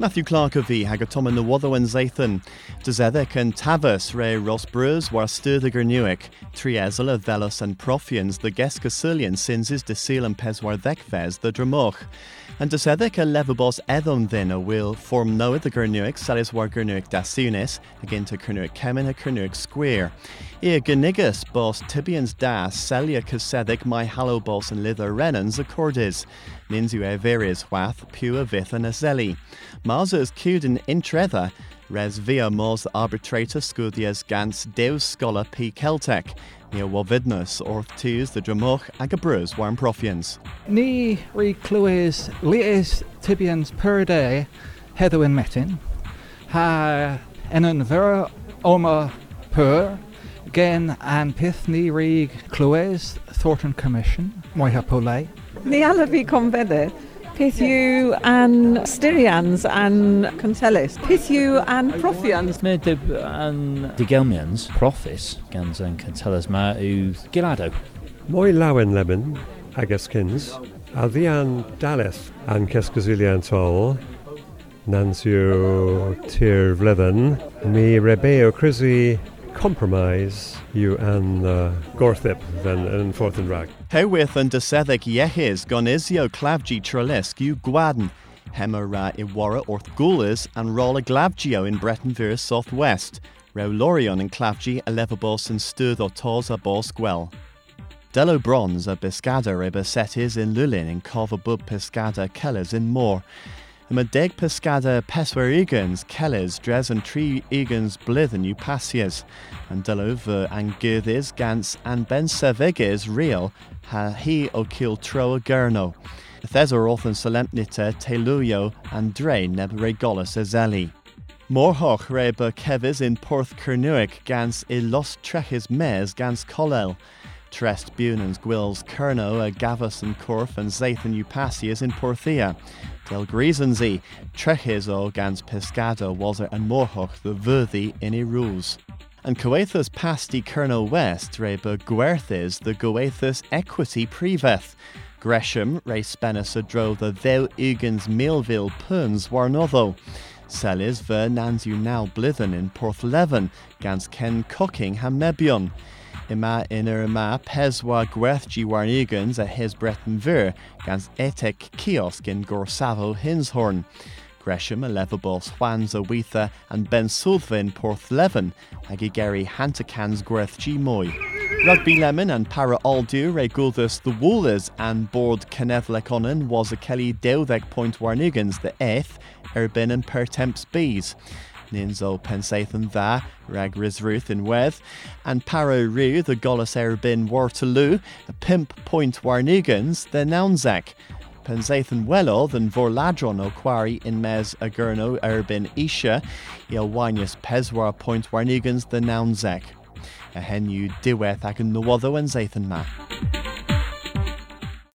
Matthew Clark a bhí ag go tom na wadhain Zathan, de zedek an tavas re Rossbrus war sturdiger nuic, triesel a velos and profians the gescasilian sinses de seal and peswar dhecves the dramoch. And de zedek a levabos edom then a will form noa the gernuic salis war gernuic dasunis, again to kernuic kemen a kernuic square. Ia genigus bos tibians das celia casedek my hallow bos and lither renans accordis. Ninzu e veris wath pua vith and a zeli. Marza is cewed in intrether, res via mos arbitrator scudias gans deus scholar p Celtec, near Wavidnus, orth twos the dramoch ag a warm profians. Ni ri clywys lies tibians per day heddwyn metin, ha en yn vera oma per, gen an pith ni ri clywys Thornton Commission, moi ha polei. Ni ala fi confedde. and yw an styrians an contelis. Peth yw an profians. Me de an digelmians, profis, gans an cantelas ma yw gilado. Mwy lawen lemon, agus kins, a ddi an daleth an cesgazilian tol, nans yw tir vledden, mi rebeo crisi compromise you and uh, gorthip then an fourth and rag. Hewith and desethek yehis gonisio clavgi you gwaden. Hemera iwara orth gulas and rolla glavgio in Breton Bretonville southwest. Reu lorion in clavgi elevabos and sturd or tos a bos gwell. Delo bronze a biscada reba setis in Lulin in Covabub pescada kellers in Yma deg pescada peswer egans kellers dres and tri egans blithen you passias, and dylo fy angyrddys gans and ben seveges real ha hi o kil tro a gurno. Thesor orthan solemnita teluio and dre neb regolis ezeli. Morhoch reba kevis in Porth Kernuic gans i los trechis mes gans kolel. Trest Bunans Gwils Kerno a Gavus and Corf and Zathan Upasias in Porthia. Del Grisenzi, Trechis o gans Pescado was and Morhoch the worthy in i rules. And Coethus pasti Kerno West reba Guerthis the Goethus Equity Priveth. Gresham re Spennis a dro the Theu Ugans Millville Puns Warnotho. Celis ver Nansu now blithen in Porthleven, gans Ken Cocking Hamebion. Ima inner ima peswa gwerthgi warnigans a his Breton ver, gans etek kiosk in Gorsavo Hinshorn. Gresham a levable swans a wetha and Ben Sulvin Porthleven, agi Gary Hantakans gwerthgi moy. Rugby Lemon and Para Aldu re gulthus the Woolers and board Kenneth was a Kelly Deutheg Point Warnigans the eighth, Erbin and Pertemps Bees. Ninzo Pensathan dda, rag Risruth in Weth, and Paro Ru, the Golas Erbin a pimp point Warnigans, the Nounzak. Pensathan Wello than Vorladron o Quarry in Mes Agurno Erbin Isha, Ielwanius Peswar point Warnigans the Nounzak. A henu diweth ac yn nywoddo yn Zathan ma.